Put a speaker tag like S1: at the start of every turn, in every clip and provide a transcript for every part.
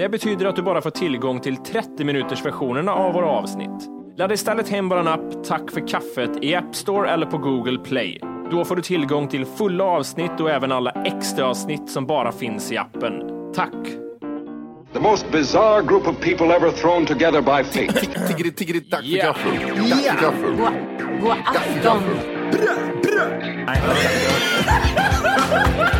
S1: Det betyder att du bara får tillgång till 30 minuters versionerna av våra avsnitt. Ladda istället hem vår app Tack för kaffet i App Store eller på Google Play. Då får du tillgång till fulla avsnitt och även alla extra avsnitt som bara finns i appen. Tack!
S2: The most bizarre group of people ever thrown together by fate.
S3: Tiggeri, tiggeri, dack för gaffel. Dack för gaffel.
S4: God afton!
S3: Det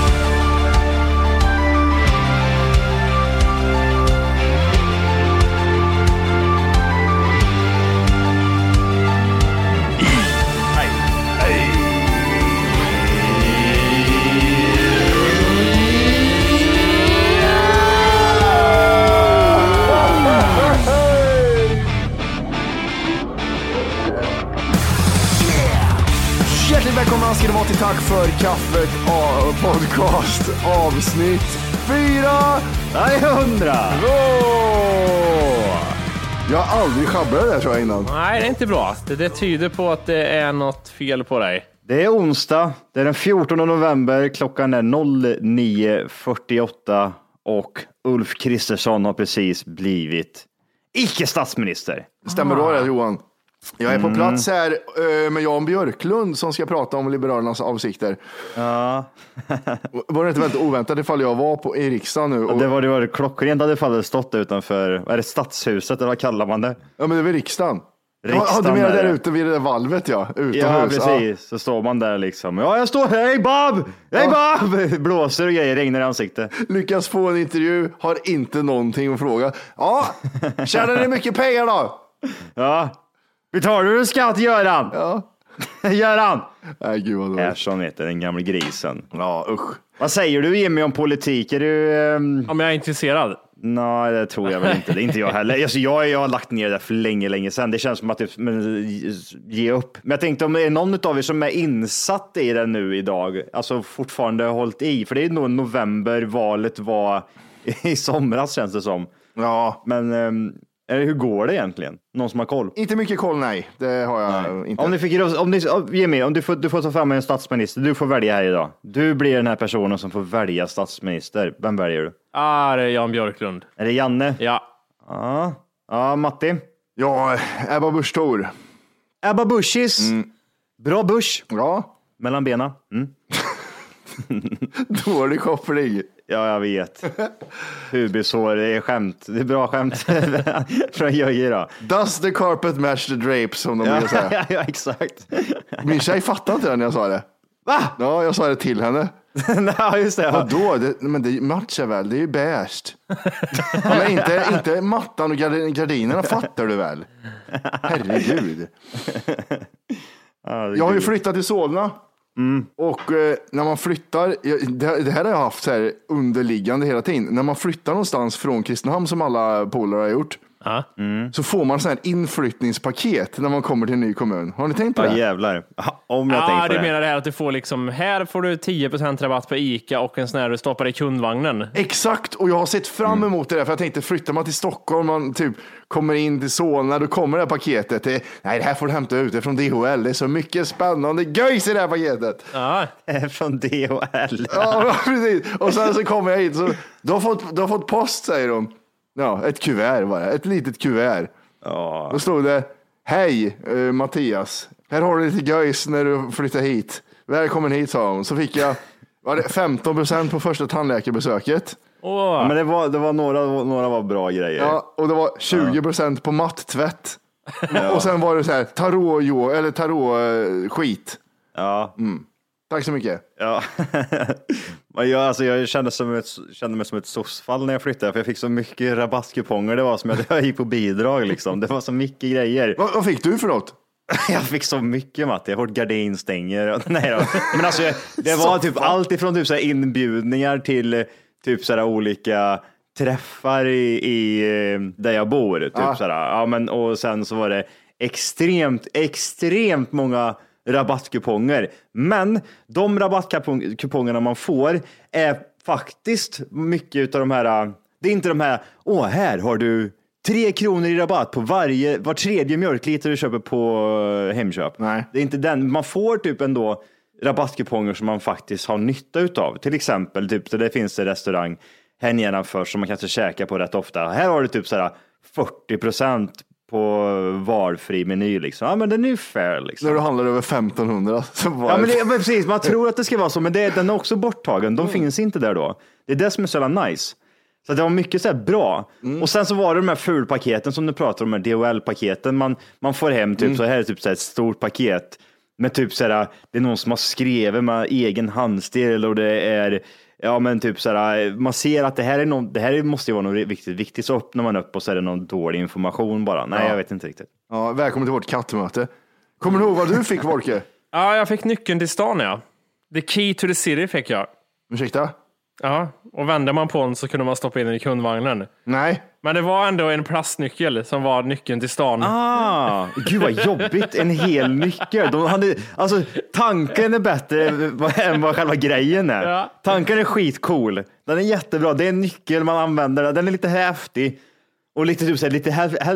S3: Välkomna ska ni vara till Tack för kaffet podcast avsnitt 400. Jag har aldrig sjabblat det där tror jag innan.
S1: Nej, det är inte bra. Det, det tyder på att det är något fel på dig.
S5: Det är onsdag, det är den 14 november, klockan är 09.48 och Ulf Kristersson har precis blivit icke statsminister.
S3: Stämmer då det Johan? Jag är på plats här eh, med Jan Björklund som ska prata om Liberalernas avsikter.
S5: Ja,
S3: Var det inte väldigt oväntat ifall jag var på, i riksdagen nu? Och,
S5: det var det var klockrent hade fallet stått utanför, är det stadshuset eller vad kallar man det?
S3: Ja men det var riksdagen.
S5: Riksdagen
S3: ja, du menar
S5: är
S3: där ute vid det där valvet ja, utomhus.
S5: Ja, precis. Så står man där liksom. Ja, jag står. Hej Bob! Hej Bob! Blåser och grejer, regnar i ansiktet.
S3: Lyckas få en intervju, har inte någonting att fråga. Ja, tjänar ni mycket pengar då?
S5: Ja. Betalar du skatt Göran?
S3: Ja.
S5: Göran!
S3: Nej, gud vad dåligt.
S5: Persson heter den gamla grisen.
S3: Ja, usch.
S5: Vad säger du Jimmy om politik? Är du... ehm,
S1: Om jag är intresserad.
S5: Nej, det tror jag väl inte. Det är inte jag heller. Alltså, jag, jag har lagt ner det för länge, länge sedan. Det känns som att det, men, ge upp. Men jag tänkte om det är någon av er som är insatt i det nu idag, alltså fortfarande har hållit i, för det är nog november valet var i somras känns det som.
S3: Ja,
S5: Men ehm, eh, hur går det egentligen? Någon som har koll?
S3: inte mycket koll, nej. Det har jag inte.
S5: Om ni fick om ni, Jimmy, om du får, du får ta fram en statsminister, du får välja här idag. Du blir den här personen som får välja statsminister. Vem väljer du?
S1: Ah, det är Jan Björklund.
S5: Är det Janne?
S1: Ja.
S5: Ja, ja Matti?
S3: Ja, Ebba Busch Thor.
S5: Ebba Buschis. Bra Busch.
S3: Ja,
S5: Mellan benen. Mm.
S3: dålig koppling.
S5: Ja, jag vet. Pubishår, det är skämt. Det är bra skämt från Jöje då.
S3: Does the carpet match the drapes som de brukar
S5: Ja,
S3: säga.
S5: ja, exakt.
S3: Min tjej fattade inte det när jag sa det.
S5: Va?
S3: Ja, jag sa det till henne.
S5: Nej, just det.
S3: Vadå? Det, men det matchar väl? Det är ju beige. Ja, men inte, inte mattan och gard- gardinerna fattar du väl? Herregud.
S5: Ja,
S3: Jag har ju flyttat till Solna. Mm. Och eh, när man flyttar, det, det här har jag haft så här underliggande hela tiden. När man flyttar någonstans från Kristinehamn som alla polare har gjort.
S1: Ja.
S3: Så får man sån här inflyttningspaket när man kommer till en ny kommun. Har ni tänkt på
S5: Ja,
S3: det?
S5: jävlar. Ja, Om jag
S1: Ja,
S5: tänker på
S1: du
S5: det.
S1: menar det här att du får liksom, här får du 10% rabatt på ICA och en sån här du stoppar i kundvagnen.
S3: Exakt, och jag har sett fram emot det där, för jag tänkte flyttar man till Stockholm, man typ kommer in till Solna, då kommer det här paketet. Det, nej, det här får du hämta ut, det är från DHL. Det är så mycket spännande göjs i det här paketet.
S1: Ja,
S5: Från DHL.
S3: Ja, precis. Och sen så kommer jag hit, så du har fått, du har fått post, säger de. Ja, ett kuvert bara, ett litet kuvert.
S5: Ja.
S3: Då stod det, hej eh, Mattias. här har du lite göjs när du flyttar hit. Välkommen hit sa hon. Så fick jag var det 15 procent på första tandläkarbesöket.
S1: Åh,
S5: Men det var, det var några, några var bra grejer.
S3: Ja, och det var 20 procent på mattvätt. Och sen var det så här tarot, jo, eller tarot eh, skit.
S5: Ja.
S3: Tack så mycket.
S5: Ja. Jag, alltså, jag kände, som ett, kände mig som ett sossfall när jag flyttade, för jag fick så mycket rabattkuponger. Det var som att jag gick på bidrag. Liksom. Det var så mycket grejer.
S3: Vad, vad fick du för något?
S5: Jag fick så mycket Matte, jag har fått gardinstänger. Nej då. Men alltså, det var typ allt ifrån typ så inbjudningar till typ så olika träffar i, i eh, där jag bor. Typ
S3: Ja.
S5: så ja, men, och sen så var det extremt, extremt många rabattkuponger. Men de rabattkupongerna man får är faktiskt mycket av de här, det är inte de här, åh här har du Tre kronor i rabatt på varje, var tredje mjölkliter du köper på eh, Hemköp.
S3: Nej.
S5: Det är inte den. Man får typ ändå rabattkuponger som man faktiskt har nytta utav. Till exempel, typ, det finns en restaurang här nedanför som man kanske käkar på rätt ofta. Här har du typ så här 40 procent på valfri meny. Liksom. Ja, men den är ju fair. Liksom.
S3: När du handlar över 1500 så var
S5: Ja, men det, men precis, man tror att det ska vara så, men det, den är också borttagen. De finns inte där då. Det är det som är så jävla nice. Så det var mycket så här bra. Och sen så var det de här fulpaketen som du pratar om, de DHL-paketen. Man, man får hem typ så här är typ så här ett stort paket med typ så här, det är någon som har skrivit med egen handstil och det är Ja men typ så här, man ser att det här, är någon, det här måste ju vara något viktigt, viktigt, så öppnar man upp och så är det någon dålig information bara. Nej,
S3: Ja.
S5: jag vet inte riktigt.
S3: Ja, välkommen till vårt kattmöte. Kommer du ihåg vad du fick Volke?
S1: Ja, jag fick nyckeln till stan ja. The key to the city fick jag.
S3: Ursäkta?
S1: Ja, och vände man på den så kunde man stoppa in den i kundvagnen.
S3: Nej.
S1: Men det var ändå en plastnyckel som var nyckeln till stan.
S5: Ah, gud vad jobbigt, en hel nyckel. De hade, alltså, tanken är bättre än vad själva grejen är.
S1: Ja.
S5: Tanken är skitcool. Den är jättebra. Det är en nyckel man använder. Den är lite häftig. Och lite, typ, så här, lite,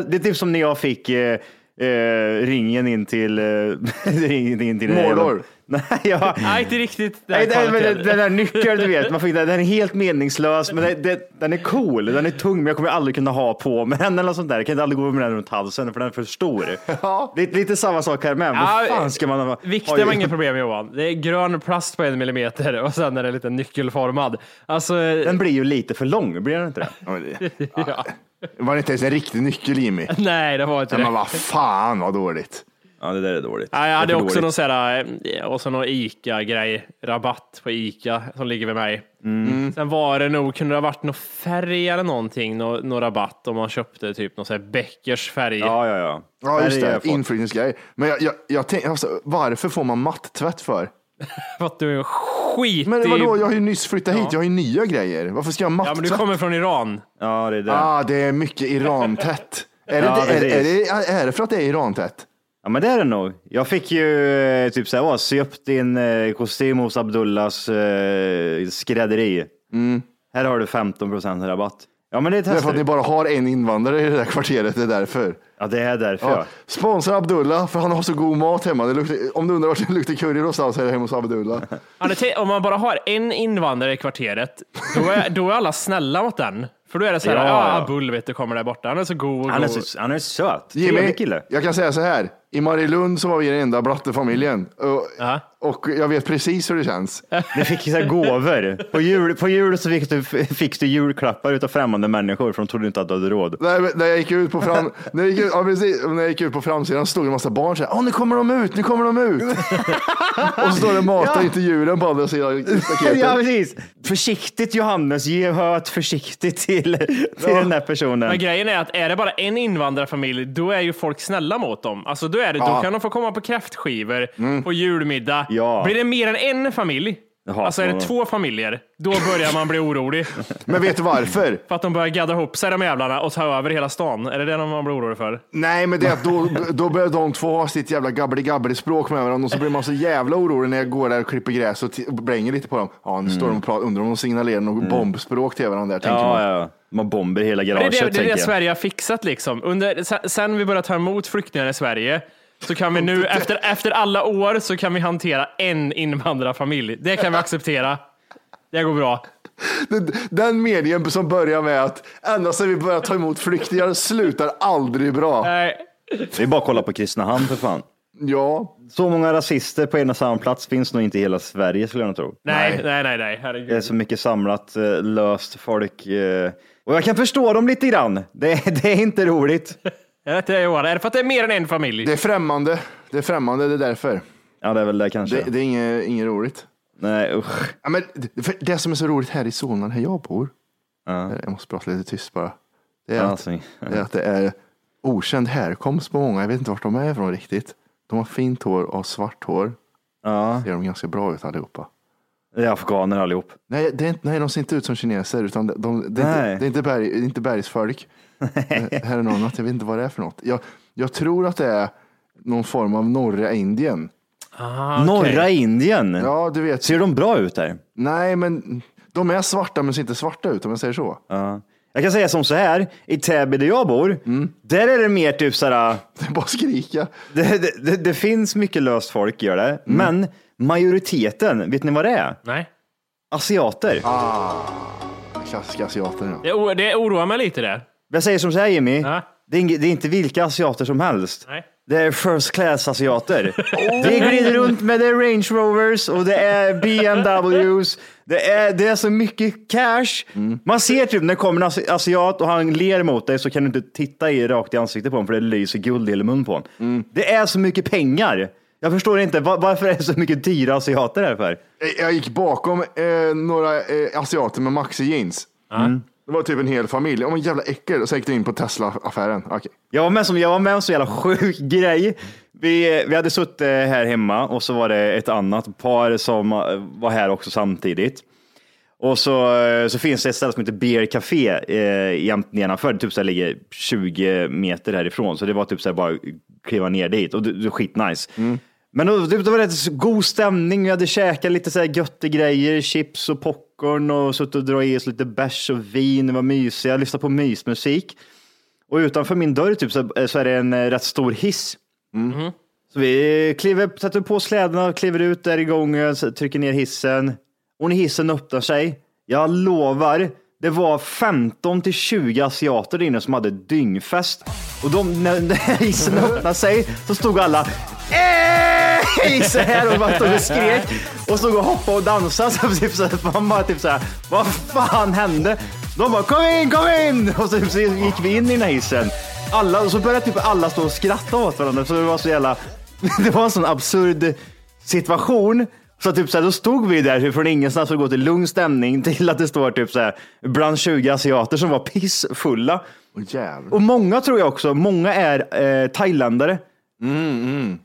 S5: det är typ som när jag fick eh, eh, ringen in till... Eh, ringen in till
S3: Mordor.
S5: Nej, ja.
S1: Nej, inte riktigt. det
S5: Nej,
S1: här
S5: den, men den, den där nyckeln du vet, man fick, den den är helt meningslös, men det, det, den är cool, den är tung, men jag kommer aldrig kunna ha på mig den eller något sånt där. Jag kan inte aldrig gå med den runt halsen för den är för stor.
S3: Ja.
S5: Lite, lite samma sak här med.
S1: Ja,
S5: Vad fan ska man ha?
S1: Vikten var inget problem Johan. Det är grön plast på en millimeter och sen är det lite nyckelformad. Alltså,
S5: Den blir ju lite för lång, blir den inte det?
S3: Ja, men det
S1: ja.
S3: Var det inte ens en riktig nyckel Jimmy.
S1: Nej, det var inte
S3: Nej, men
S1: det.
S3: vad fan vad dåligt.
S5: Ja, det där är dåligt.
S1: Ja, jag hade också
S5: dåligt.
S1: någon sån här, eh, och så någon Ica-grej, rabatt på Ica som ligger vid mig.
S5: Mm.
S1: Sen var det nog, kunde det ha varit någon färg eller någonting, någon, någon rabatt om man köpte typ någon sån här Beckers färg.
S5: Ja, ja, ja.
S3: Ja, just det. Inflyttningsgrej. Men jag, jag, jag tänkte, alltså, varför får man mattvätt för?
S1: För att du är skit
S3: Men vadå, jag har ju nyss flyttat hit. Jag har ju nya grejer. Varför ska jag ha
S1: Ja, men du kommer från Iran.
S5: Ja, det är det.
S3: Ah, det är mycket Iran-tätt. Är, det,
S5: Ja,
S3: är, är, det, är det för att det är Iran-tätt?
S5: Ja, men det är det nog. Jag fick ju eh, typ så här, åh, sy upp din eh, kostym hos Abdullahs eh, skrädderi. Här har du 15 procent rabatt. Ja, men det
S3: Det är för
S5: testar
S3: att ni
S5: vi.
S3: bara har en invandrare i det där kvarteret. Det är därför.
S5: Ja, det är därför.
S3: Ja.
S5: Ja.
S3: Sponsra Abdullah, för han har så god mat hemma. Det luktar, om du undrar vart det luktar curry någonstans så är det hemma hos Abdullah.
S1: Ja, det te- Om man bara har en invandrare i kvarteret, då är, då är alla snälla mot den. För då är det så här,
S5: Ja,
S1: ja,
S5: ja.
S1: Abul vet du kommer där borta, han är så god och
S5: Han, är
S1: god.
S5: så, han är söt.
S3: Jimmy,
S5: Trevlig kille.
S3: jag kan säga så här. I Marielund så var vi den enda blattefamiljen. Och,
S1: Ja.
S3: Och jag vet precis hur det känns.
S5: Ni fick så här gåvor. På jul, på jul så fick du, fick du julklappar utav främmande människor för de trodde inte att du hade råd.
S3: När, när, jag gick ut på fram, när, jag gick ut, ja, precis, när jag gick ut på framsidan stod det en massa barn så här, Åh, nu kommer de ut, nu kommer de ut. och så står det mata
S5: Ja.
S3: inte djuren på andra sidan staketet.
S5: Ja, precis. Försiktigt Johannes, ge höet försiktigt till, till den här personen.
S1: Men grejen är att är det bara en invandrarfamilj, då är ju folk snälla mot dem. Alltså då, är det, då
S3: Ja.
S1: kan de få komma på kräftskivor på julmiddag.
S5: Ja.
S1: Blir det mer än en familj,
S5: Jaha,
S1: alltså är det
S5: ja.
S1: två familjer, då börjar man bli orolig.
S3: Men vet du varför?
S1: För att de börjar gadda ihop sig de jävlarna och ta över hela stan. Är det det man blir orolig för?
S3: Nej, men det är att då, då börjar de två ha sitt jävla gabbeli språk med varandra och så blir man så jävla orolig när jag går där och klipper gräs och, och blänger lite på dem. Ja, nu står de och pratar, undrar om de signalerar något bombspråk till varandra där, tänker man.
S5: Ja, ja, ja. Man bomber hela garaget
S1: det är det, det, är det. Sverige har fixat liksom. Under, sen- sen vi började ta emot flyktingar i Sverige så kan vi nu, efter, efter alla år, så kan vi hantera en invandrarfamilj. Det kan vi acceptera. Det går bra.
S3: Den, den meningen som börjar med att ända sedan vi började ta emot flyktingar slutar aldrig bra.
S1: Nej.
S5: Det är bara att kolla på Kristinehamn för fan.
S3: Ja,
S5: Så många rasister på en och samma plats finns nog inte i hela Sverige skulle jag nog tro.
S1: Nej, nej, nej, nej. Herregud.
S5: Det är så mycket samlat, eh, löst folk. eh, Och jag kan förstå dem lite grann. Det, det är inte roligt.
S1: Jag vet inte, Johan, är det för att det är mer än en familj?
S3: det är främmande. Det är främmande, det är därför.
S5: Ja, det är väl det kanske.
S3: Det, det är inget, inget roligt.
S5: Nej, usch.
S3: Ja, men det, för det som är så roligt här i Solna, här jag bor.
S5: Ja.
S3: Jag måste prata lite tyst bara. Det är,
S5: Ja,
S3: att, det är att det är okänd härkomst på många. Jag vet inte vart de är ifrån riktigt. De har fint hår och svart hår.
S5: Ja,
S3: Ser de ganska bra ut allihopa.
S5: det är afghaner allihop.
S3: Nej, det är inte, nej, de ser inte ut som kineser, utan de, de, det, är inte, det, är inte berg, det är inte bergsfolk. Här är något annat, jag vet inte vad det är för något. Jag, jag tror att det är någon form av norra Indien.
S1: Ah, okej.
S5: Norra Indien.
S3: Ja, du vet.
S5: Ser de bra ut där?
S3: Nej, men de är svarta, men ser inte svarta ut om jag säger så.
S5: Ja. Jag kan säga som så här, i Täby där jag bor,
S3: Mm.
S5: där är det mer typ såhär,
S3: Det är bara skrika.
S5: det, det, det, det finns mycket löst folk gör det,
S3: Mm.
S5: men majoriteten, vet ni vad det är?
S1: Nej.
S5: Asiater.
S3: Klassiska asiater. Ja.
S1: Det, det oroar mig lite det.
S5: Jag säger som så här Jimmy,
S1: Ja.
S5: det, är, ing- det är inte vilka asiater som helst.
S1: Nej.
S5: Det är first class asiater. Det glider runt med det är Range Rovers och det är BMWs. Det är, det är så mycket cash. Man ser typ när det kommer en asi- asiat och han ler mot dig så kan du inte titta i rakt i ansiktet på honom för det lyser guld i hela mun på honom. Det är så mycket pengar. Jag förstår inte, va- varför är det så mycket dyra asiater här för?
S3: Jag gick bakom eh, några eh, asiater med maxi jeans. Mm. Det var typ en hel familj. Om en jävla äckel. Och så gick det in på Tesla-affären. Okej.
S5: Jag var med som jag var med om så jävla sjuk grej. Vi, vi hade suttit här hemma och så var det ett annat par som eh, var här också samtidigt. Och så, eh, så finns det ett ställe som heter Beer Café eh, jämt nedanför. Det typ så ligger 20 meter härifrån. Så det var typ så bara kliva ner dit och det, det skitnice. Men det, var rätt god stämning. Vi hade käkat lite så här götte grejer, chips och popcorn och suttit och dragit i oss lite bärs och vin. Det var mysiga. Jag lyssnade på mysmusik. Och utanför min dörr typ, så, så är det en eh, rätt stor hiss. Så vi kliver, sätter på slädarna, kliver ut där i gången, trycker ner hissen. Och när hissen öppnar sig, jag lovar, det var 15 till 20 asiater där inne som hade dyngfest. Och de, när hissen öppnade sig så stod alla "Ey!" så här och bara stod och skrek och stod och hoppade och dansade. Så typ så här, man bara typ så här, vad fan hände? De bara kom in, kom in! Och så, så gick vi in i den här hissen. Alla, och så började typ alla stå och skratta åt varandra. Så det var så jävla, det var en sån absurd situation. Så typ så här, då stod vi där från ingenstans och gå till lugn stämning till att det står typ så här bland 20 asiater som var pissfulla.
S3: Jävlar.
S5: Och många tror jag också, många är eh, thailändare.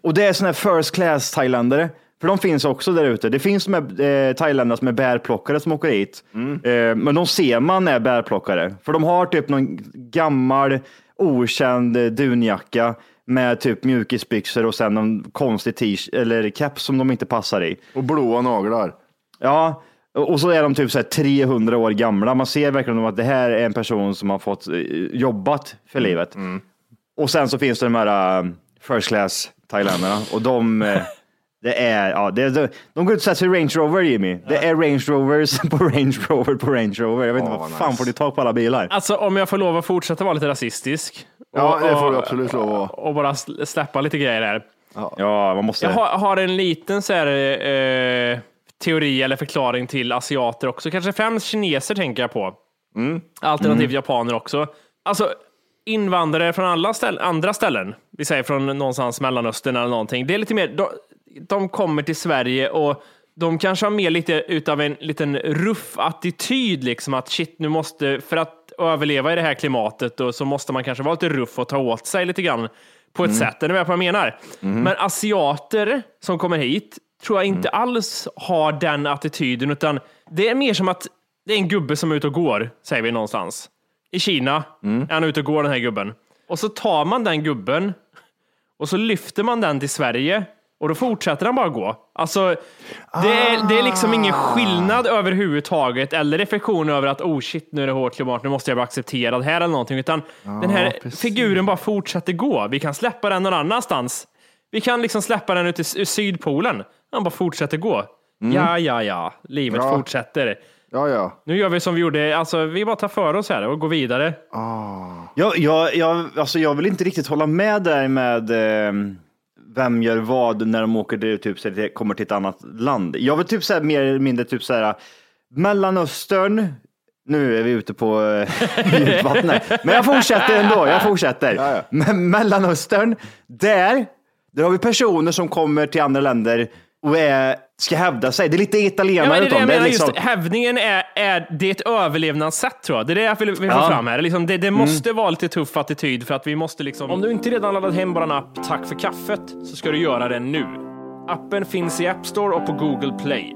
S5: Och det är sådana här first class thailändare. För de finns också där ute. Det finns de här eh, thailändare som är bärplockare som åker hit. Eh, men de ser man är bärplockare. För de har typ någon gammal okänd eh, dunjacka med typ mjukisbyxor och sen någon konstig t-shirt eller keps som de inte passar i.
S3: Och blåa naglar.
S5: Ja, och så är de typ så här 300 år gamla. Man ser verkligen att det här är en person som har fått eh, jobbat för livet. Och sen så finns det de här uh, first class thailändarna och de, eh, det är, ja, det, de, de går ut och sätter sig i Range Rover Jimmy. Det är Range Rovers på Range Rover på Range Rover. Jag vet inte
S3: Åh,
S5: vad
S3: vad
S5: fan
S3: nice.
S5: får du tag på alla bilar?
S1: Alltså om jag får lov att fortsätta vara lite rasistisk.
S3: Ja,
S1: och,
S3: det får du
S1: och-
S3: absolut lov att.
S1: Och bara sl- släppa lite grejer här.
S5: Ja, man måste.
S1: Jag har, har en liten så här, eh, teori eller förklaring till asiater också. Kanske främst kineser tänker jag på. Alternativt japaner också. Alltså invandrare från alla ställ, andra ställen, vi säger från någonstans Mellanöstern eller någonting. Det är lite mer, de, de kommer till Sverige och de kanske har mer lite utav en liten ruff attityd, liksom att shit, nu måste, för att överleva i det här klimatet och så måste man kanske vara lite ruff och ta åt sig lite grann på ett sätt. Är ni med på vad jag menar? Men asiater som kommer hit tror jag inte alls har den attityden, utan det är mer som att det är en gubbe som är ute och går, säger vi någonstans. I Kina är han ute och går, den här gubben. Och så tar man den gubben och så lyfter man den till Sverige och då fortsätter han bara gå. Alltså, det är, det är liksom ingen skillnad överhuvudtaget eller reflektion över att oh shit, nu är det hårt klimat, nu måste jag bli accepterad här eller någonting, utan den här
S3: precis.
S1: figuren bara fortsätter gå. Vi kan släppa den någon annanstans. Vi kan liksom släppa den ut i Sydpolen. Han bara fortsätter gå. Ja, ja, ja, livet
S3: Ja.
S1: fortsätter.
S3: Ja, ja.
S1: Nu gör vi som vi gjorde, alltså vi bara tar för oss här och går vidare.
S5: Jag, jag, jag, alltså jag vill inte riktigt hålla med där med eh, vem gör vad när de åker till, typ, så kommer till ett annat land. Jag vill typ så här, mer eller mindre typ så här, Mellanöstern, nu är vi ute på eh, här. Men jag fortsätter ändå, jag fortsätter. Men Mellanöstern, där, där har vi personer som kommer till andra länder och är, ska hävda sig. Det är lite
S1: Ja,
S5: italienare
S1: men det är det jag menar,
S5: liksom-
S1: just hävdningen är, är, det är ett överlevnadssätt tror jag. Det är det jag vill, vill få
S5: Ja.
S1: fram här. Liksom, det, det måste vara lite tuff attityd för att vi måste liksom... Om du inte redan laddat hem bara en app Tack för kaffet så ska du göra det nu. Appen finns i App Store och på Google Play.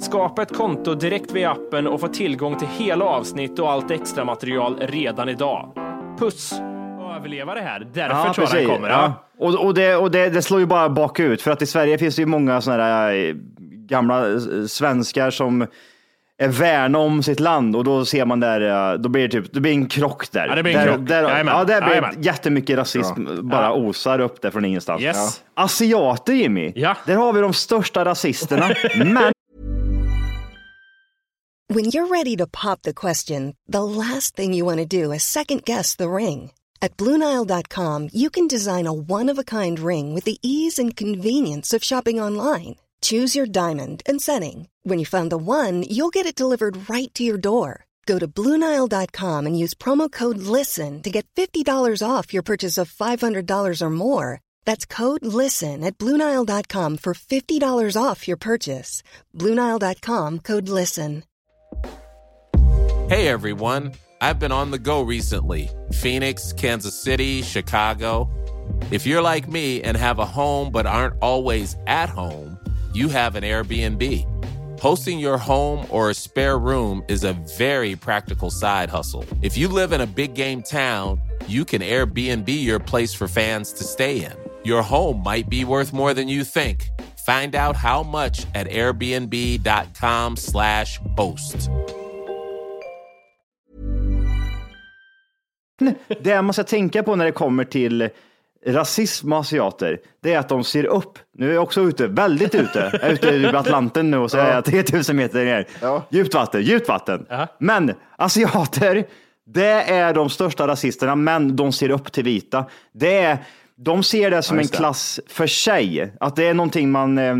S1: Skapa ett konto direkt via appen och få tillgång till hela avsnitt och allt extra material redan idag. Puss! Överleva det här. Därför tror jag den kommer.
S5: Ja. Och, och, det, och det, det slår ju bara bakut, för att i Sverige finns det ju många sådana där eh, gamla eh, svenskar som är värna om sitt land och då ser man där, eh, då blir det typ, det blir en krock där.
S1: Ja, det blir en
S5: där,
S1: krock.
S5: Där,
S1: Jajamän.
S5: ja, där blir
S1: Jajamän.
S5: jättemycket rasism bara osar upp där från ingenstans.
S1: Yes.
S5: Asiater Jimmy,
S1: Ja.
S5: där har vi de största rasisterna. Men
S6: When you're ready to pop the question, the last thing you want to do is second guess the ring. At Bluenile.com, you can design a one of a kind ring with the ease and convenience of shopping online. Choose your diamond and setting. When you find the one, you'll get it delivered right to your door. Go to Bluenile.com and use promo code LISTEN to get $50 off your purchase of $500 or more. That's code LISTEN at Bluenile.com for $50 off your purchase. Bluenile.com code LISTEN.
S7: Hey everyone, I've been on the go recently Phoenix, Kansas City, Chicago. If you're like me and have a home but aren't always at home, you have an Airbnb. Hosting your home or a spare room is a very practical side hustle. If you live in a big game town, you can Airbnb your place for fans to stay in. Your home might be worth more than you think. Find out how much at airbnb.com/slash host.
S5: det man ska tänka på när det kommer till rasism och asiater, det är att de ser upp. Nu är jag också ute, väldigt ute. Jag är ute i Atlanten nu och så är jag 3000 meter ner. Djupt vatten, djupt vatten. Men asiater, det är de största rasisterna, men de ser upp till vita. Det är, de ser det som
S3: Ja,
S5: en
S3: det.
S5: klass för sig. Att det är någonting man eh,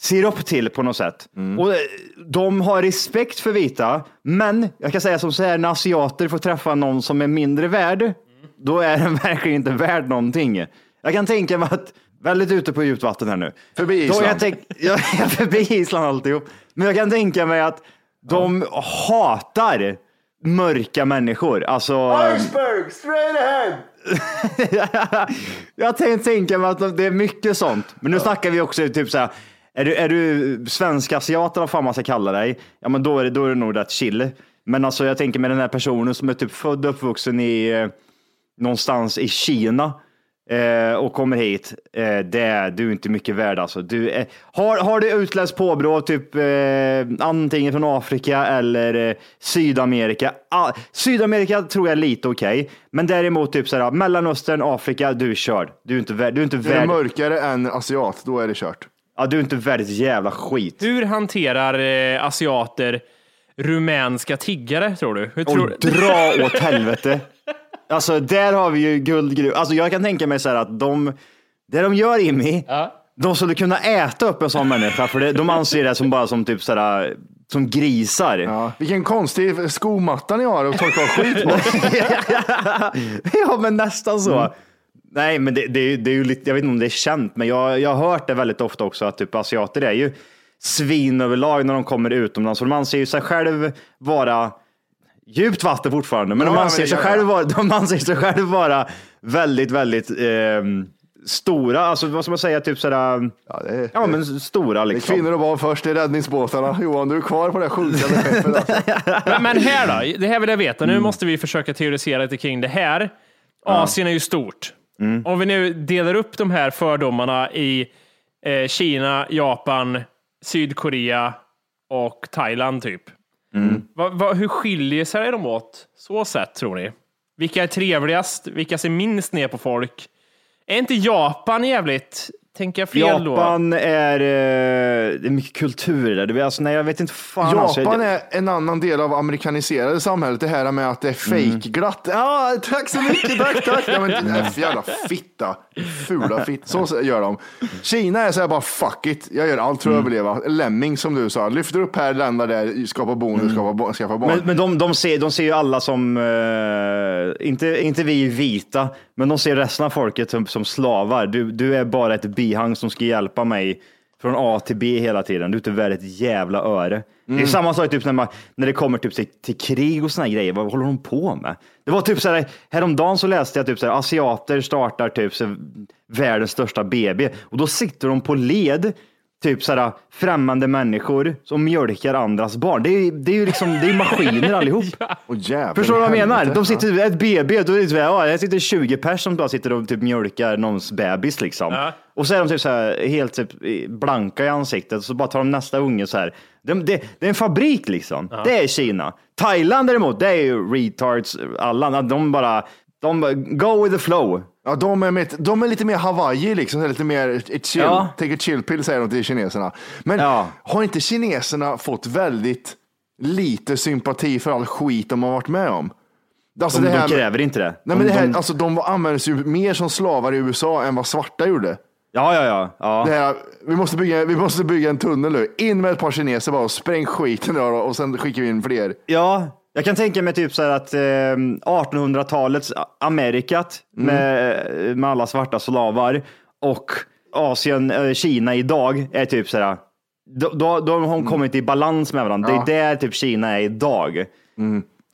S5: ser upp till på något sätt. Och eh, de har respekt för vita, men jag kan säga som så här, när asiater får träffa någon som är mindre värd, då är den verkligen inte värd någonting. Jag kan tänka mig att, väldigt ute på djupt vatten här nu.
S3: Förbi
S5: Då
S3: Island.
S5: Jag tänk, jag är förbi Island alltihop. Men jag kan tänka mig att de hatar mörka människor. Alltså,
S3: Iceberg, straight ahead!
S5: jag tänkte tänka mig att det är mycket sånt. Men nu snackar vi också typ så här. Är du, är du svensk asiat eller vad fan man ska kalla dig? Ja, men då är det, då är det nog rätt chill. Men alltså, jag tänker med den här personen som är typ född och uppvuxen i eh, någonstans i Kina eh, och kommer hit. Eh, det, du är inte mycket värd alltså. Du är, har, har du utländskt påbrå, typ eh, antingen från Afrika eller eh, Sydamerika. Ah, Sydamerika tror jag är lite okej, men däremot typ så här, Mellanöstern, Afrika, du är körd. Du är inte värd. Du är inte
S3: Är det
S5: värd.
S3: mörkare än asiat, då är det kört.
S5: Ja, du är inte värd ett jävla skit.
S1: Hur hanterar eh, asiater rumänska tiggare, tror du? Hur
S5: Och
S1: tror...
S5: dra åt helvete. Alltså där har vi ju guldgruv. Alltså jag kan tänka mig så här att de, det de gör Jimmy, de skulle kunna äta upp en sån människa för det, de anser det som bara som typ så här, som grisar.
S3: Ja. Vilken konstig skomatta ni har att torka av skit på.
S5: ja, men nästan så. Nej, men det, det, är ju- det är ju lite, jag vet inte om det är känt, men jag, jag har hört det väldigt ofta också att typ asiater är ju svin överlag när de kommer utomlands. Och de anser ju sig själv vara djupt vatten fortfarande, men
S3: Ja,
S5: de, anser sig
S3: gör
S5: själv
S3: jag.
S5: vara, de anser sig själv vara väldigt, väldigt ehm, stora. Alltså vad ska man säga, typ sådär,
S3: Ja, det
S5: ja men stora
S3: det är
S5: liksom.
S3: kvinnor och barn först i räddningsbåtarna. Johan, du är kvar på det sjunkande skeppet. Alltså.
S1: Men, men här då? Det här vill jag veta. Nu måste vi försöka teorisera lite kring det här. Asien är ju stort. Om vi nu delar upp de här fördomarna i eh, Kina, Japan, Sydkorea och Thailand typ. Va, va, hur skiljer sig de åt så sätt tror ni? Vilka är trevligast? Vilka ser minst ner på folk? Är inte Japan jävligt Tänker jag fel då?
S5: Japan är, eh, det är mycket kultur där. Det är, alltså, nej, jag vet inte fan. alltså,
S3: Japan
S5: jag,
S3: är en annan del av amerikaniserade samhället. Det här med att det är
S5: Mm.
S3: fejkglatt. Ja, tack så mycket, tack, tack. Ja, men, för jävla fitta, fula fitta. Så gör de. Kina är så här bara fuck it, jag gör allt för
S5: Mm.
S3: att överleva. Lemming som du sa, lyfter upp här, ländar där, skapar bonus, skapar bo- skaffa barn.
S5: Mm. men men de, de, ser, de ser ju alla som, eh, inte, inte vi vita, men de ser resten av folket som, som slavar. Du, du är bara ett bihang som ska hjälpa mig från A till B hela tiden. Du är inte värd ett jävla öre. Det är
S3: Mm.
S5: samma sak typ när, man, när det kommer typ till, till krig och såna grejer. Vad håller de på med? Det var typ så här, häromdagen så läste jag typ så här, asiater startar typ så här, världens största BB och då sitter de på led typ sådär främmande människor som mjölkar andras barn. Det är, ju- det är ju liksom, det är maskiner allihop.
S3: Åh, jävlar,
S5: Förstår du vad jag menar?
S3: helvete.
S5: De sitter ett BB, då är det så här, ja, här sitter 20 personer som bara sitter och typ mjölkar någons bebis liksom. Och så är de typ så här, helt typ blanka i ansiktet och så bara tar de nästa unge så här. De, det, det är en fabrik liksom. Det är Kina. Thailand däremot, det är ju retards alla. De bara, de bara, go with the flow.
S3: Ja, de, är med, de är lite mer Hawaii, liksom, lite mer ett chill.
S5: Ja.
S3: Take a chill pill säger de till kineserna. Men
S5: Ja.
S3: har inte kineserna fått väldigt lite sympati för all skit de har varit med om? Alltså
S5: De,
S3: det
S5: de
S3: här med-
S5: kräver inte det.
S3: Nej,
S5: de,
S3: men det här,
S5: de,
S3: alltså, de användes ju mer som slavar i USA än vad svarta gjorde.
S5: ja, ja, ja. ja.
S3: Här, vi, måste bygga, vi måste bygga en tunnel nu. In med ett par kineser bara och spräng skiten och sen skickar vi in fler.
S5: Ja, jag kan tänka mig typ så här att eh, 1800-talets Amerikat med, med alla svarta slavar och Asien, eh, Kina idag är typ så här. Då, då, då har de kommit i balans med varandra. Det är där typ Kina är idag.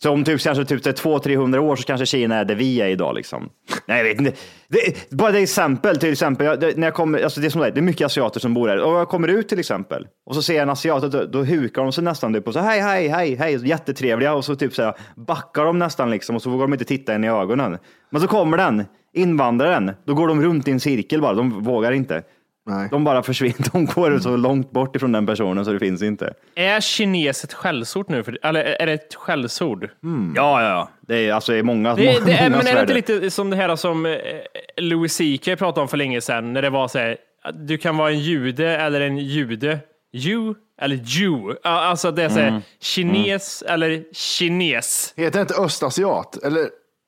S5: Så om typ, kanske typ 200-300 år så kanske Kina är där vi är idag. Liksom. Nej, jag vet inte. Det, bara det exempel, till exempel, jag, det, när jag kommer, alltså det, är som det, är, det är mycket asiater som bor här. Och jag kommer ut till exempel och så ser jag en asiat, då, då hukar de sig nästan typ och så hej, hej, hej, hej, jättetrevliga och så typ så här, backar de nästan liksom och så vågar de inte titta en i ögonen. Men så kommer den, invandraren, då går de runt i en cirkel bara, de vågar inte.
S3: Nej.
S5: De bara försvinner, de går så långt bort ifrån den personen så det finns inte.
S1: Är kines ett skällsord nu? För, eller är det ett skällsord?
S5: Ja, ja, ja. Det är alltså i många,
S1: Det, det är,
S5: många
S1: men är det inte lite som det här som eh, Louis CK pratade om för länge sedan, när det var så här, du kan vara en jude eller en jude. Ju eller Jew. Ja, Alltså det är så här,
S5: Mm.
S1: kines eller kines.
S3: Heter det inte östasiat? Eller,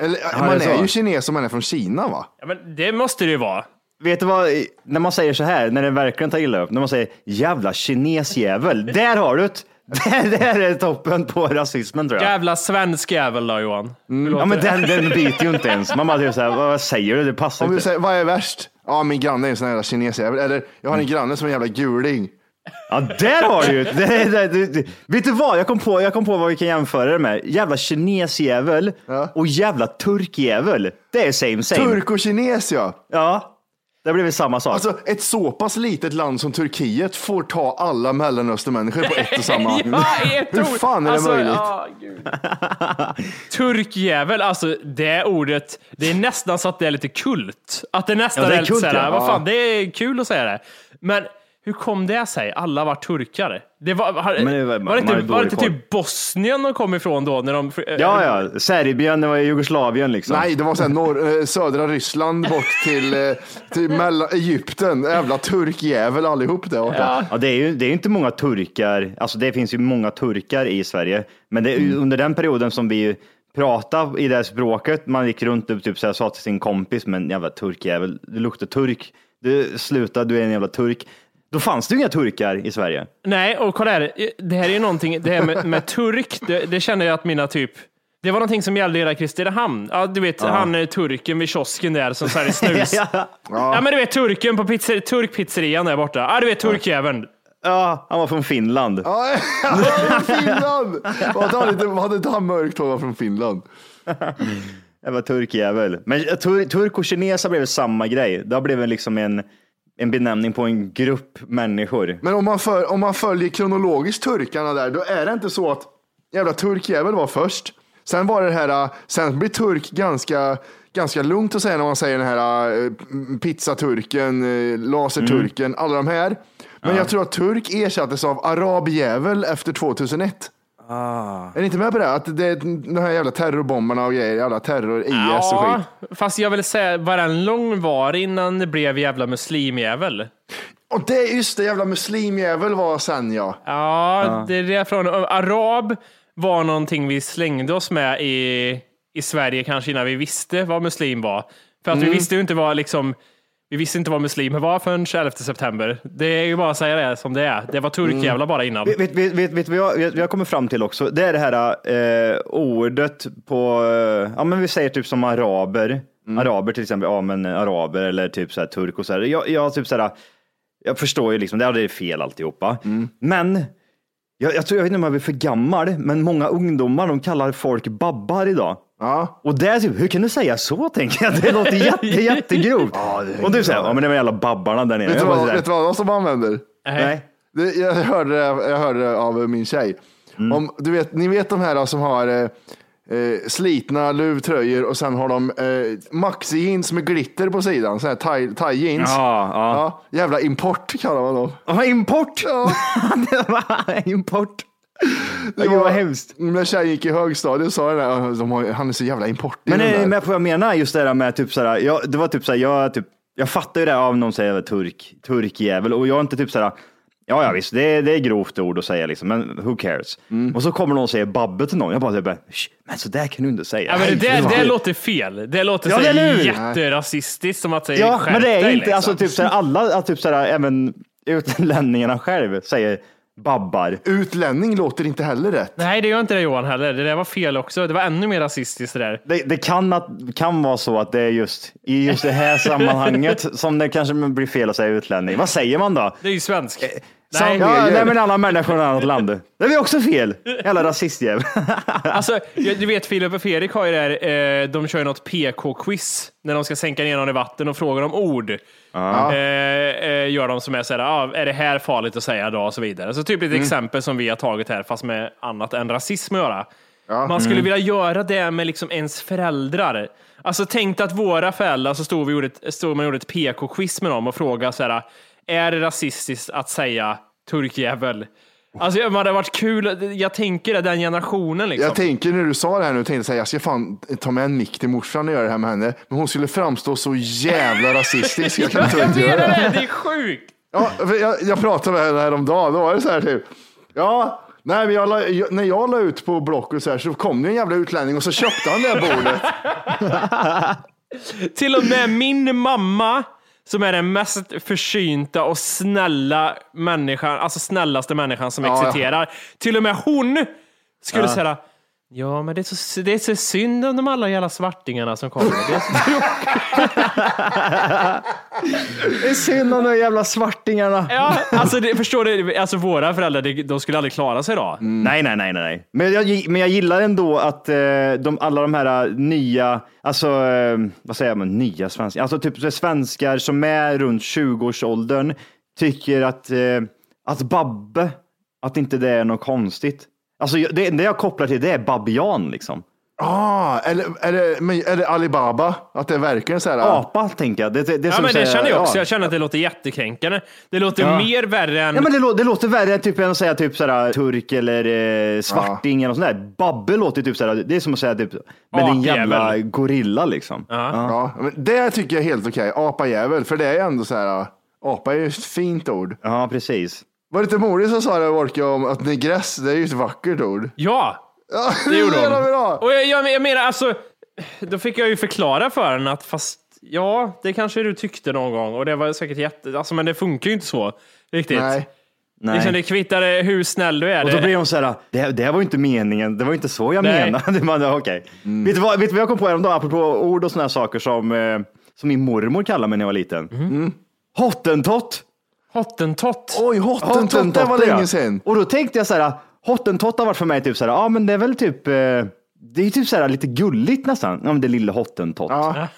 S3: eller
S5: det
S3: man
S5: är
S3: är, ju kines om man är från Kina va?
S1: Ja, men det måste det ju vara.
S5: Vet du vad, när man säger så här, när det verkligen tar illa upp, när man säger jävla kinesjävel, där har du det. Det där är toppen på rasismen tror jag.
S1: Jävla svensk jävel då Johan. Låter
S5: Ja men den, den biter ju inte ens. Man bara typ så här, vad säger du? Det passar
S3: Om
S5: inte.
S3: säger, vad är värst? Ja, min granne är en sån här jävla kinesjävel. Eller, jag har en granne som är en jävla guling.
S5: Ja, där har du ju det, det, det, det. Vet du vad, jag kom, på, jag kom på vad vi kan jämföra det med. Jävla kinesjävel och jävla turkjävel. Det är same same.
S3: Turk och kines ja.
S5: Ja, det blir väl samma sak.
S3: Alltså ett så pass litet land som Turkiet får ta alla mellanöstermänniskor på ett och samma.
S1: Ja,
S3: Hur fan är det
S1: Alltså,
S3: möjligt?
S1: ja, gud. Turkjävel, alltså det ordet, det är nästan så att det är lite kult. Att det nästan
S5: Ja, det är
S1: är, lite
S5: kult,
S1: såhär,
S5: ja.
S1: vad fan, det är kul att säga det. Men hur kom det sig? Alla var turkar. Det var, har,
S5: Men det var-
S1: var, det inte, var det inte
S5: dålig
S1: typ Bosnien de kom ifrån då? När de,
S5: Ja, ja. Serbien, det var ju Jugoslavien liksom.
S3: Nej, det var sen norr, eh, södra Ryssland bort till, eh, till mellan, Egypten. Jävla turkjävel allihop där borta.
S5: Ja, det är ju det är ju inte många turkar, alltså det finns ju många turkar i Sverige, men det är ju under den perioden som vi pratade i det här språket, man gick runt och typ så här, sa till sin kompis, men jävla turkjävel, du luktar turk, du sluta, du är en jävla turk. Då fanns det ju inga turkar i Sverige.
S1: Nej, och kolla här. Det här är ju någonting, det här med, med turk, det, det känner jag att mina typ det var någonting som gällde hela Kristinehamn. Ja, du vet, han är turken vid kiosken där som säljer snus. ja. men du vet turken på pizzer, turkpizzerian där borta. Ja, du vet turkjäveln.
S5: Ja, han var från Finland.
S3: Ja, han var från Finland! Vad hade han inte- han mörkt hår var från Finland?
S5: Jävla turkjävel. Men tur, turk och kines har blivit samma grej. Det har blivit liksom en, en benämning på en grupp människor.
S3: Men om man, för, om man följer kronologiskt turkarna där, då är det inte så att jävla turkjävel var först. Sen var det här, äh, sen blir turk ganska, ganska lugnt att säga när man säger den här äh, pizzaturken, äh, laserturken,
S5: Mm.
S3: alla de här. Men jag tror att turk ersattes av arabjävel efter 2001. Är ni inte med på det? Att det är de här jävla terrorbomberna och grejer, alla terror, IS och
S1: Ja,
S3: skit.
S1: fast jag vill säga, var den lång var innan det blev jävla muslimjävel?
S3: Och det är just det, jävla muslimjävel var sen ja.
S1: Ja, det är det från arab var någonting vi slängde oss med i, i Sverige kanske innan vi visste vad muslim var. För att vi
S3: Mm.
S1: visste ju inte vad liksom vi visste inte vad muslimer var förrän 11 september. Det är ju bara att säga det som det är. Det var turkjävlar bara innan.
S5: Vet, vet, vet, vet, vet vad jag, kommer fram till också? Det är det här eh, ordet på, eh, ja men vi säger typ som araber. Araber till exempel, ja men araber eller typ så här turk och så här. Jag, jag, typ så här, jag förstår ju liksom, det är fel alltihopa. Men jag, jag tror, jag vet inte om jag blir för gammal, men många ungdomar de kallar folk babbar idag.
S3: Ja.
S5: Och det är typ, hur kan du säga så tänker jag? Det låter jätte, jättegrovt.
S3: det är
S5: och du säger, ja men det var jävla babbarna där nere.
S3: Vet du vad, vet du vad de som använder?
S5: Nej.
S3: Det, jag, hörde, det- jag hörde det av min tjej.
S5: Mm.
S3: Om, du vet, ni vet de här som har eh, slitna luvtröjor och sen har de eh, maxi-jeans med glitter på sidan, så här thai- thai-jeans.
S5: Ja, ja.
S3: jävla import kallar man dem.
S5: Ja, import!
S3: Ja.
S5: import.
S3: Det
S5: vad hemskt.
S3: När tjejen gick i högstadiet sa den där, de har, han är så jävla import.
S5: Men är ni med på vad jag menar? Just det där med typ såhär, jag, det var typ såhär, jag, typ, jag fattar ju det av någon säger turk, turkjävel och jag är inte typ såhär, ja ja visst, det är, det är grovt ord att säga liksom, men who cares?
S1: Mm.
S5: Och så kommer någon och säger babbe till någon, jag bara, typ, "Sh, men så där kan du inte säga.
S1: Ja, men det,
S5: Nej,
S1: det, låter fel. Det låter
S5: Ja,
S1: så
S5: det är nu.
S1: jätterasistiskt som att säga
S5: Ja,
S1: skärp
S5: men det är
S1: dig,
S5: inte,
S1: liksom.
S5: alltså typ såhär, alla, typ såhär, även utlänningarna själv säger babbar.
S3: Utlänning låter inte heller rätt.
S1: Nej, det gör inte det Johan heller. Det där var fel också. Det var ännu mer rasistiskt det där.
S5: Det, det kan, att, kan vara så att det är just i just det här sammanhanget som det kanske blir fel att säga utlänning. Vad säger man då?
S1: Det är ju svensk. Nej.
S5: ja, nej, men alla människor från annat land. Det är också fel? Jävla rasistjävel.
S1: Alltså, du vet Filip och Fredrik har ju det här, eh, de kör ju något PK-quiz när de ska sänka ner någon i vatten och frågar om ord. Eh, eh, gör de som är såhär, ah, är det här farligt att säga då och så vidare. Så typ ett
S3: Mm.
S1: exempel som vi har tagit här fast med annat än rasism att göra. Man skulle
S3: Mm.
S1: vilja göra det med liksom ens föräldrar. Alltså tänk att våra föräldrar så stod vi gjorde ett, stod man gjorde ett PK-quiz med dem och frågade så här, är det rasistiskt att säga turkjävel? Alltså det hade varit kul, jag tänker det, den generationen liksom.
S3: Jag tänker när du sa det här nu, tänkte jag säga, jag ska fan ta med en mick till morsan och göra det här med henne. Men hon skulle framstå så jävla rasistisk. Jag kan inte
S1: Jag
S3: göra
S1: menar
S3: det.
S1: det, det är sjukt!
S3: Ja, jag, jag pratade med henne häromdagen, då var det så här typ. Ja, nej, men jag la, jag, när jag la ut på Blocket så här så kom det en jävla utlänning och så köpte han det här bordet.
S1: Till och med min mamma, som är den mest försynta och snälla människan, alltså snällaste människan som
S3: Ja, ja.
S1: existerar. Till och med hon skulle
S5: Ja.
S1: säga Ja, men det är, så, det är så synd om de alla jävla svartingarna som kommer. Det är så
S5: Det är synd om de jävla svartingarna.
S1: Ja, alltså det, förstår du? Alltså våra föräldrar, det- de skulle aldrig klara sig då.
S5: Nej, nej, nej, nej, nej. Men jag, men jag gillar ändå att eh, de, alla de här eh, nya, alltså eh, vad säger man, nya svenskar, alltså typ så svenskar som är runt 20-årsåldern tycker att, eh, att Babbe, att inte det är något konstigt. Alltså det, det jag kopplar till det är babian liksom.
S3: Ah, eller men är det Alibaba? Att det verkligen så här.
S5: Apa tänker jag. Det, det, det är
S1: Ja,
S5: som
S1: men det
S5: säga-
S1: känner jag också.
S5: ja.
S1: Jag känner att det låter jättekränkande. Det låter
S5: Ja.
S1: mer värre än...
S5: Ja, men det, lå- det låter värre typ, än att säga typ sådär, turk eller eh, svarting eller något sånt där. Babbe låter typ sådär, det är som att säga typ, med din jävla gorilla liksom.
S3: Ja, men det tycker jag är helt okej. Apajävel, för det är ändå så här. Apa är ju ett fint ord.
S5: Ja, precis.
S3: Var det inte Mori som sa det, Wolke, om att negress, det är ju ett vackert ord?
S1: Ja,
S3: Ja,
S1: det gjorde hon. Och jag, jag, jag menar alltså, då fick jag ju förklara för henne att fast ja, det kanske du tyckte någon gång och det var säkert jätte, alltså men det funkar ju inte så riktigt.
S3: Nej.
S5: Nej.
S1: Liksom, det kvittar hur snäll du är.
S5: Och då blir de så här, det, det var ju inte meningen, det var inte så jag
S1: Nej.
S5: menade. Man, okej. vet, du vad, vet du vad jag kom på häromdagen, apropå ord och sådana saker som, eh, som min mormor kallade mig när jag var liten? Mm. Hottentott!
S1: Hottentott.
S3: Oj, hottentott, det var
S5: ja.
S3: länge sedan.
S5: Och då tänkte jag så här, hottentott har varit för mig typ så här, ja men det är väl typ, eh, det är typ så här lite gulligt nästan, ja men det lille hottentott.
S3: Ja.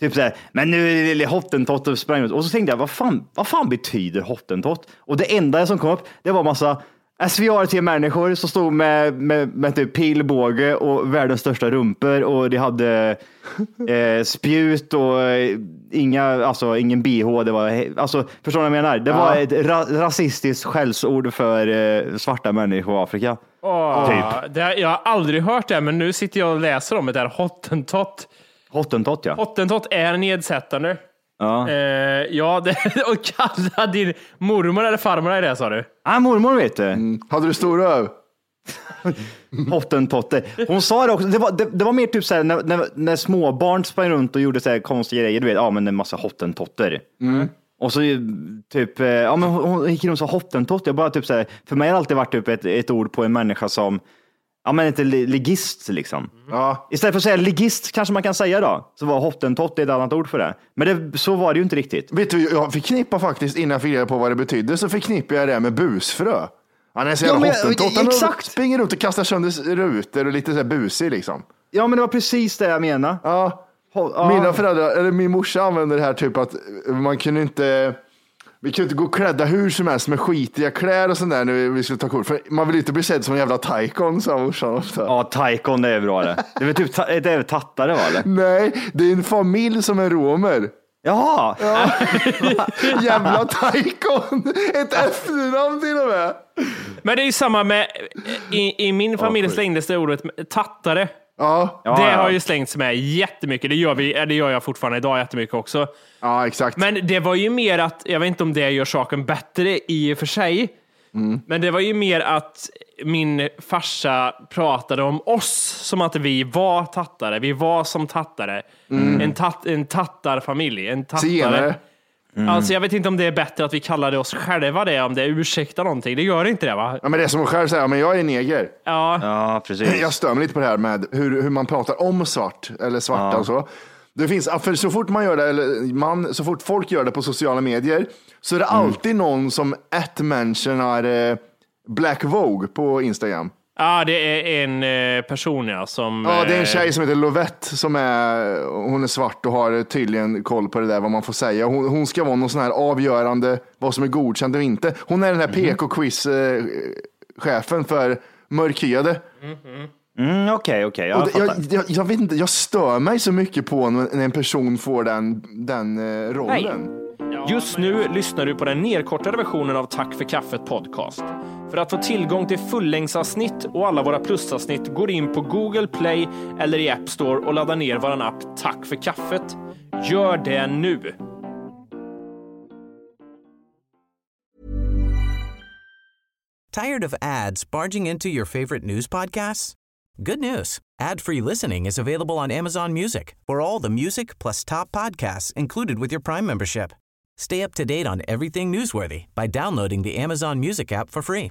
S5: Typ så här, men nu är det lille hottentott och sprang ut. Och så tänkte jag, vad fan, vad fan betyder hottentott? Och det enda som kom upp, det var massa SVR-människor som stod med, med, med typ pilbåge och världens största rumpor och de hade eh, spjut och eh, inga, alltså ingen bh. Det var, alltså, förstår du vad jag menar? Det var
S3: Ja.
S5: ett ra rasistiskt skällsord för eh, svarta människor i Afrika.
S1: Åh,
S5: Typ.
S1: det, jag har aldrig hört det, men nu sitter jag och läser om det där hottentott.
S5: Hottentott ja.
S1: Hottentott är nedsättande.
S5: Ja.
S1: Eh, ja, det, och kalla din mormor eller farmor är det sa du?
S5: Ah, mormor vet du.
S3: Hade du stor röv?
S5: Hottentotte. Hon sa det också, det var, det, det var mer typ så här när, när, när småbarn sprang runt och gjorde så här konstiga grejer, du vet, ja men en massa hottentotter. Och så typ, eh, ja men hon, hon gick runt och sa hottentott, jag bara typ så här, för mig har det alltid varit typ ett, ett ord på en människa som, ja men inte li- ligist liksom.
S3: Ja.
S5: Istället för att säga ligist kanske man kan säga då, så var hottentott ett annat ord för det. Men det, så var det ju inte riktigt.
S3: Vet du, jag förknippar faktiskt, innan jag fick reda på vad det betydde, så förknippar jag det med busfrö. Han är så
S5: Ja,
S3: jävla
S5: men-
S3: hottentott. Han
S5: exakt.
S3: springer runt och kastar sönder rutor och lite så här busig liksom.
S5: Ja men det var precis det jag menade.
S3: Ja.
S5: Ja.
S3: Mina föräldrar, eller min morsa använder det här typ att man kunde inte vi kunde inte gå klädda hur som helst med skitiga kläder och sånt där när vi skulle ta kort. För man vill inte bli sedd som en jävla taikon, sa morsan ofta.
S5: Ja, taikon det är bra det. Det är väl typ ta- det är tattare va? Eller?
S3: Nej, det är en familj som är romer.
S5: Jaha!
S3: Jävla taikon! Ett efternamn till och med.
S1: Men det är ju samma med, i, i min familj slängdes det ordet tattare.
S3: Ja,
S1: det
S5: ja.
S1: har ju slängts med jättemycket. Det gör, vi, eh, det gör jag fortfarande idag jättemycket också.
S3: ja exakt.
S1: Men det var ju mer att, jag vet inte om det gör saken bättre i och för sig, men det var ju mer att min farsa pratade om oss som att vi var tattare. Vi var som tattare. En, tat, en tattarfamilj. En tattare.
S3: Zigenare.
S1: Alltså jag vet inte om det är bättre att vi kallade oss själva det, om det ursäktar någonting. Det gör inte det va?
S3: Ja, men det är som att själv säga, men jag är neger.
S1: Ja,
S5: Ja, precis.
S3: Jag stör mig lite på det här med hur, hur man pratar om svart eller svarta och så. Det finns, för så fort man gör det, eller man, så fort folk gör det på sociala medier, så är det alltid någon som ett-mentionar eh, Black Vogue på Instagram.
S1: Ja det är en eh, person ja, som...
S3: Ja, det är en
S1: eh,
S3: tjej som heter Lovette som är, hon är svart och har tydligen koll på det där vad man får säga. Hon, hon ska vara någon sån här avgörande vad som är godkänt och inte. Hon är den här PK-quiz-chefen för mörkhyade.
S5: Mm, Okej, okej.
S3: Och
S5: jag
S3: det- jag,
S5: fattar.
S3: jag, jag vet inte, jag stör mig så mycket på när en person får den, den eh, rollen.
S1: Just nu lyssnar du på den nedkortade versionen av Tack för kaffet podcast. För att få tillgång till fullängdsavsnitt och alla våra plusavsnitt går in på Google Play eller i App Store och laddar ner vår app Tack för kaffet. Gör det nu!
S8: Tired of ads barging into your favorite news podcasts? Good news. Ad-free listening is available on Amazon Music for all the music plus top podcasts included with your Prime membership. Stay up to date on everything newsworthy by downloading the Amazon Music app for free